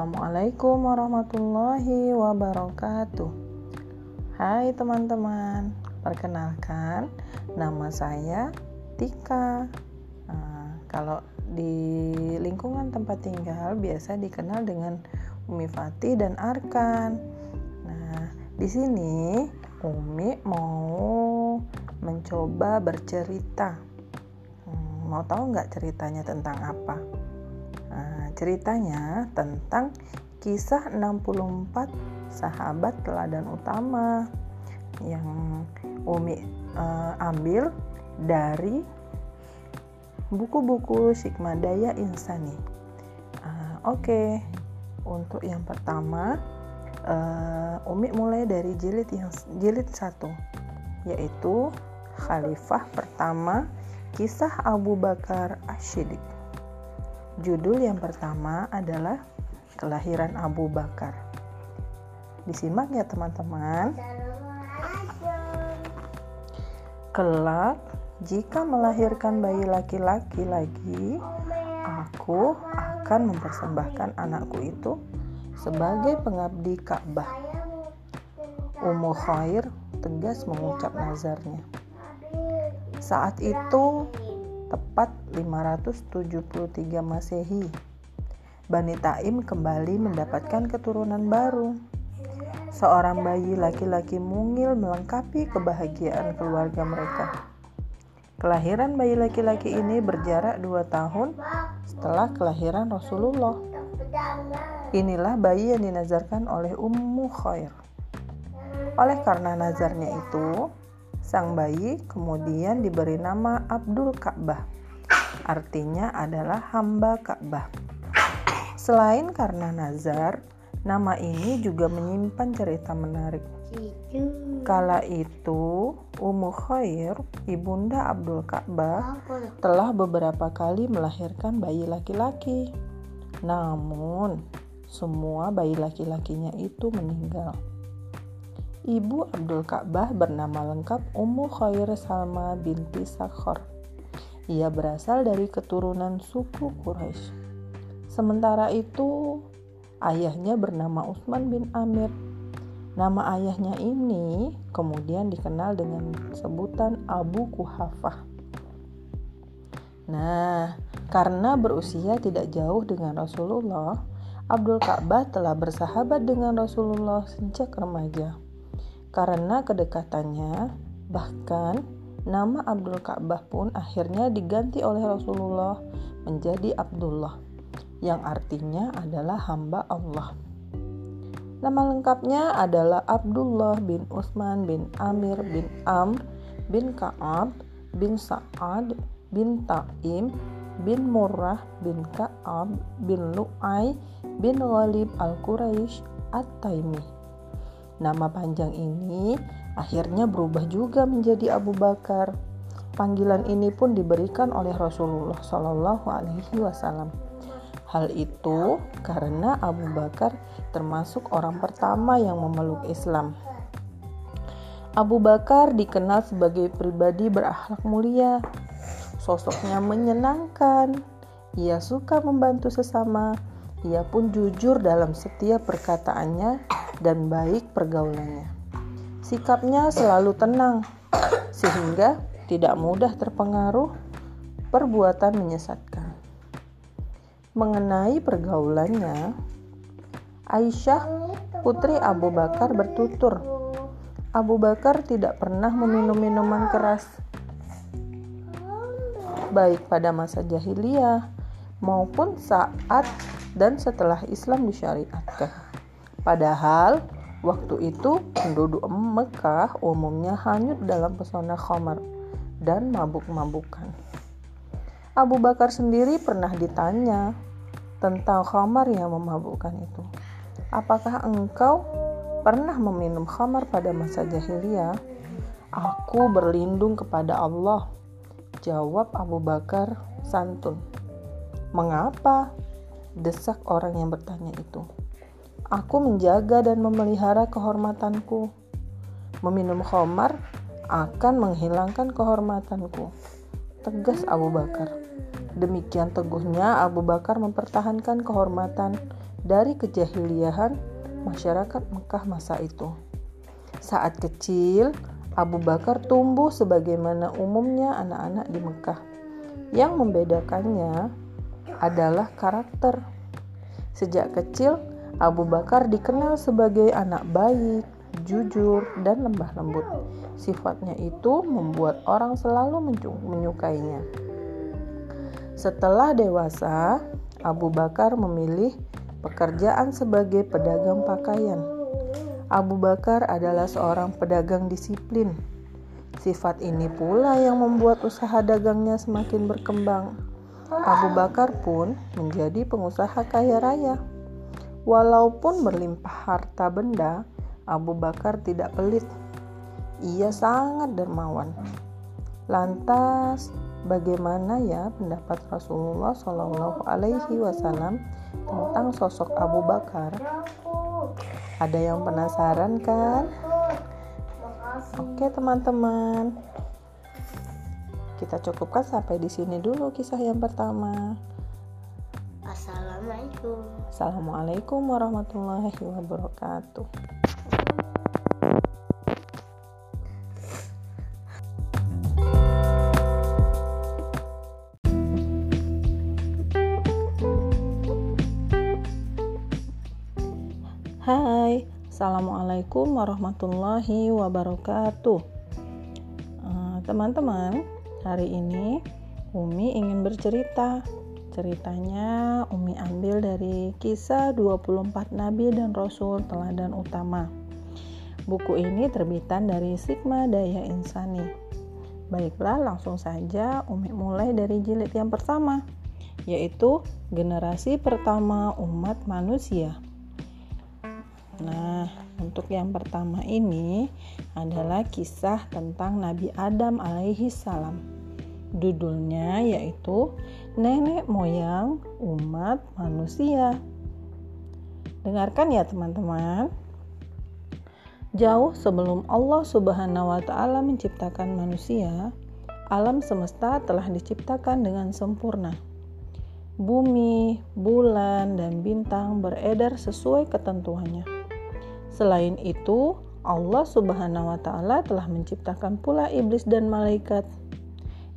Assalamualaikum warahmatullahi wabarakatuh. Hai teman-teman, perkenalkan nama saya Tika. Nah, kalau di lingkungan tempat tinggal biasa dikenal dengan Umi Fatih dan Arkan. Nah, di sini Umi mau mencoba bercerita. Hmm, mau tahu nggak ceritanya tentang apa? Nah, ceritanya tentang kisah 64 sahabat teladan utama yang Umi uh, ambil dari buku-buku Sikmadaya Insani. Uh, Oke, okay. untuk yang pertama uh, Umi mulai dari jilid yang jilid satu yaitu Khalifah pertama Kisah Abu Bakar Ashidik. Judul yang pertama adalah Kelahiran Abu Bakar. Disimak ya teman-teman. Kelak jika melahirkan bayi laki-laki lagi, aku akan mempersembahkan anakku itu sebagai pengabdi Ka'bah. Ummu Khair tegas mengucap nazarnya. Saat itu tepat 573 Masehi. Bani Taim kembali mendapatkan keturunan baru. Seorang bayi laki-laki mungil melengkapi kebahagiaan keluarga mereka. Kelahiran bayi laki-laki ini berjarak dua tahun setelah kelahiran Rasulullah. Inilah bayi yang dinazarkan oleh Ummu Khair. Oleh karena nazarnya itu, Sang bayi kemudian diberi nama Abdul Ka'bah. Artinya adalah hamba Ka'bah. Selain karena nazar, nama ini juga menyimpan cerita menarik. Kala itu, Ummu Khair, ibunda Abdul Ka'bah, telah beberapa kali melahirkan bayi laki-laki. Namun, semua bayi laki-lakinya itu meninggal. Ibu Abdul Ka'bah bernama lengkap Ummu Khair Salma binti Sakhor. Ia berasal dari keturunan suku Quraisy. Sementara itu, ayahnya bernama Utsman bin Amir. Nama ayahnya ini kemudian dikenal dengan sebutan Abu Kuhafah. Nah, karena berusia tidak jauh dengan Rasulullah, Abdul Ka'bah telah bersahabat dengan Rasulullah sejak remaja. Karena kedekatannya, bahkan nama Abdul Ka'bah pun akhirnya diganti oleh Rasulullah menjadi Abdullah, yang artinya adalah hamba Allah. Nama lengkapnya adalah Abdullah bin Utsman bin Amir bin Amr bin Ka'ab bin Sa'ad bin Ta'im bin Murrah bin Ka'ab bin Lu'ay bin Ghalib al-Quraisy at-Taimi. Nama panjang ini akhirnya berubah juga menjadi Abu Bakar. Panggilan ini pun diberikan oleh Rasulullah Shallallahu Alaihi Wasallam. Hal itu karena Abu Bakar termasuk orang pertama yang memeluk Islam. Abu Bakar dikenal sebagai pribadi berakhlak mulia. Sosoknya menyenangkan. Ia suka membantu sesama. Ia pun jujur dalam setiap perkataannya dan baik pergaulannya. Sikapnya selalu tenang, sehingga tidak mudah terpengaruh perbuatan menyesatkan. Mengenai pergaulannya, Aisyah, putri Abu Bakar bertutur, Abu Bakar tidak pernah meminum minuman keras, baik pada masa jahiliyah maupun saat dan setelah Islam disyariatkan. Padahal waktu itu penduduk Mekah umumnya hanyut dalam pesona khamar dan mabuk-mabukan. Abu Bakar sendiri pernah ditanya tentang khamar yang memabukkan itu. Apakah engkau pernah meminum khamar pada masa jahiliyah? Aku berlindung kepada Allah. Jawab Abu Bakar santun. Mengapa? Desak orang yang bertanya itu. Aku menjaga dan memelihara kehormatanku. Meminum khamar akan menghilangkan kehormatanku. tegas Abu Bakar. Demikian teguhnya Abu Bakar mempertahankan kehormatan dari kejahiliahan masyarakat Mekah masa itu. Saat kecil, Abu Bakar tumbuh sebagaimana umumnya anak-anak di Mekah. Yang membedakannya adalah karakter. Sejak kecil, Abu Bakar dikenal sebagai anak baik, jujur, dan lembah lembut. Sifatnya itu membuat orang selalu menyukainya. Setelah dewasa, Abu Bakar memilih pekerjaan sebagai pedagang pakaian. Abu Bakar adalah seorang pedagang disiplin. Sifat ini pula yang membuat usaha dagangnya semakin berkembang. Abu Bakar pun menjadi pengusaha kaya raya. Walaupun berlimpah harta benda, Abu Bakar tidak pelit. Ia sangat dermawan. Lantas, bagaimana ya pendapat Rasulullah Shallallahu Alaihi Wasallam tentang sosok Abu Bakar? Ada yang penasaran kan? Oke teman-teman, kita cukupkan sampai di sini dulu kisah yang pertama. Assalamualaikum. Assalamualaikum warahmatullahi wabarakatuh. Hai, Assalamualaikum warahmatullahi wabarakatuh. Eh, teman-teman, hari ini Umi ingin bercerita. Ceritanya Umi ambil dari kisah 24 Nabi dan Rasul Teladan Utama. Buku ini terbitan dari Sigma Daya Insani. Baiklah, langsung saja Umi mulai dari jilid yang pertama, yaitu generasi pertama umat manusia. Nah, untuk yang pertama ini adalah kisah tentang Nabi Adam alaihi salam. Judulnya yaitu Nenek Moyang Umat Manusia. Dengarkan ya teman-teman. Jauh sebelum Allah Subhanahu wa taala menciptakan manusia, alam semesta telah diciptakan dengan sempurna. Bumi, bulan, dan bintang beredar sesuai ketentuannya. Selain itu, Allah Subhanahu wa taala telah menciptakan pula iblis dan malaikat.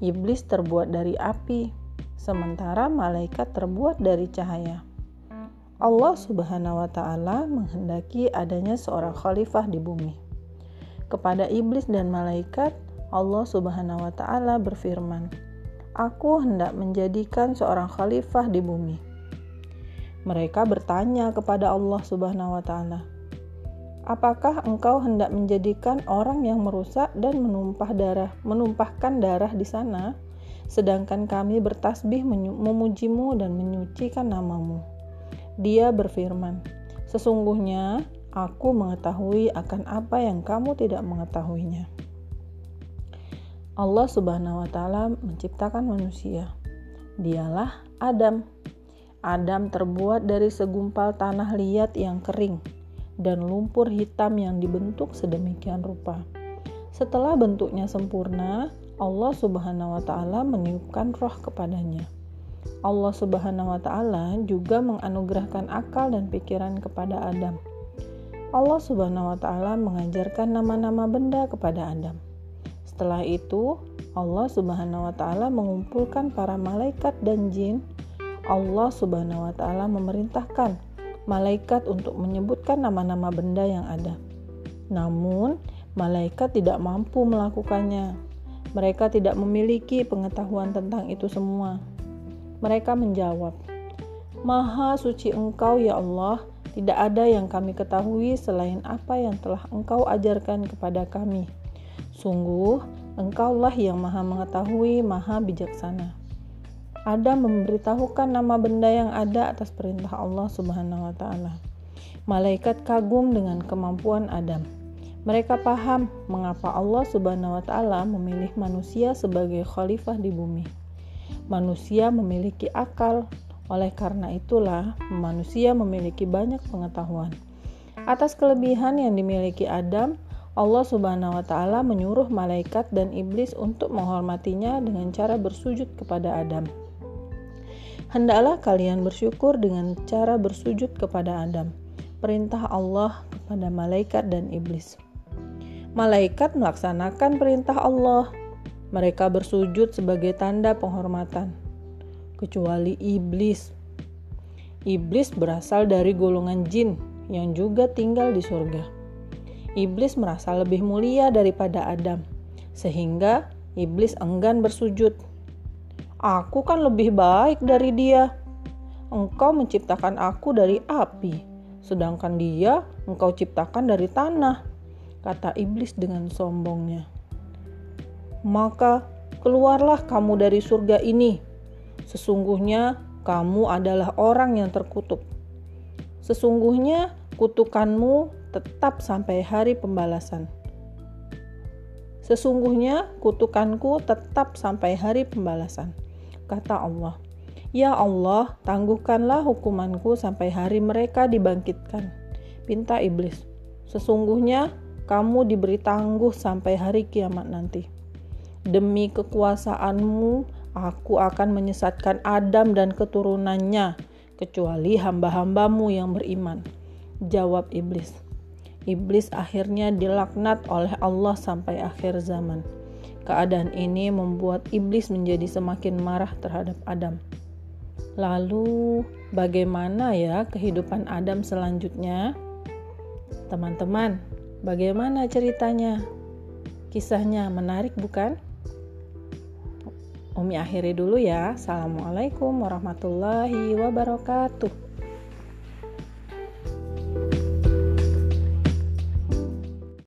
Iblis terbuat dari api, sementara malaikat terbuat dari cahaya. Allah Subhanahu wa taala menghendaki adanya seorang khalifah di bumi. Kepada iblis dan malaikat, Allah Subhanahu wa taala berfirman, "Aku hendak menjadikan seorang khalifah di bumi." Mereka bertanya kepada Allah Subhanahu wa taala, Apakah engkau hendak menjadikan orang yang merusak dan menumpah darah, menumpahkan darah di sana, sedangkan kami bertasbih memujimu dan menyucikan namamu? Dia berfirman, Sesungguhnya aku mengetahui akan apa yang kamu tidak mengetahuinya. Allah Subhanahu wa Ta'ala menciptakan manusia. Dialah Adam. Adam terbuat dari segumpal tanah liat yang kering dan lumpur hitam yang dibentuk sedemikian rupa. Setelah bentuknya sempurna, Allah Subhanahu wa taala meniupkan roh kepadanya. Allah Subhanahu wa taala juga menganugerahkan akal dan pikiran kepada Adam. Allah Subhanahu wa taala mengajarkan nama-nama benda kepada Adam. Setelah itu, Allah Subhanahu wa taala mengumpulkan para malaikat dan jin. Allah Subhanahu wa taala memerintahkan malaikat untuk menyebutkan nama-nama benda yang ada. Namun, malaikat tidak mampu melakukannya. Mereka tidak memiliki pengetahuan tentang itu semua. Mereka menjawab, "Maha suci Engkau, ya Allah. Tidak ada yang kami ketahui selain apa yang telah Engkau ajarkan kepada kami. Sungguh, Engkaulah yang Maha Mengetahui, Maha Bijaksana." Adam memberitahukan nama benda yang ada atas perintah Allah Subhanahu wa taala. Malaikat kagum dengan kemampuan Adam. Mereka paham mengapa Allah Subhanahu wa taala memilih manusia sebagai khalifah di bumi. Manusia memiliki akal, oleh karena itulah manusia memiliki banyak pengetahuan. Atas kelebihan yang dimiliki Adam, Allah Subhanahu wa taala menyuruh malaikat dan iblis untuk menghormatinya dengan cara bersujud kepada Adam. Hendaklah kalian bersyukur dengan cara bersujud kepada Adam. Perintah Allah kepada malaikat dan iblis. Malaikat melaksanakan perintah Allah. Mereka bersujud sebagai tanda penghormatan. Kecuali iblis. Iblis berasal dari golongan jin yang juga tinggal di surga iblis merasa lebih mulia daripada Adam, sehingga iblis enggan bersujud. Aku kan lebih baik dari dia. Engkau menciptakan aku dari api, sedangkan dia engkau ciptakan dari tanah, kata iblis dengan sombongnya. Maka keluarlah kamu dari surga ini. Sesungguhnya kamu adalah orang yang terkutuk. Sesungguhnya kutukanmu tetap sampai hari pembalasan. Sesungguhnya kutukanku tetap sampai hari pembalasan, kata Allah. Ya Allah, tangguhkanlah hukumanku sampai hari mereka dibangkitkan. Pinta iblis. Sesungguhnya kamu diberi tangguh sampai hari kiamat nanti. Demi kekuasaanmu, aku akan menyesatkan Adam dan keturunannya, kecuali hamba-hambamu yang beriman. Jawab iblis. Iblis akhirnya dilaknat oleh Allah sampai akhir zaman. Keadaan ini membuat iblis menjadi semakin marah terhadap Adam. Lalu, bagaimana ya kehidupan Adam selanjutnya? Teman-teman, bagaimana ceritanya? Kisahnya menarik, bukan? Umi akhiri dulu ya. Assalamualaikum warahmatullahi wabarakatuh.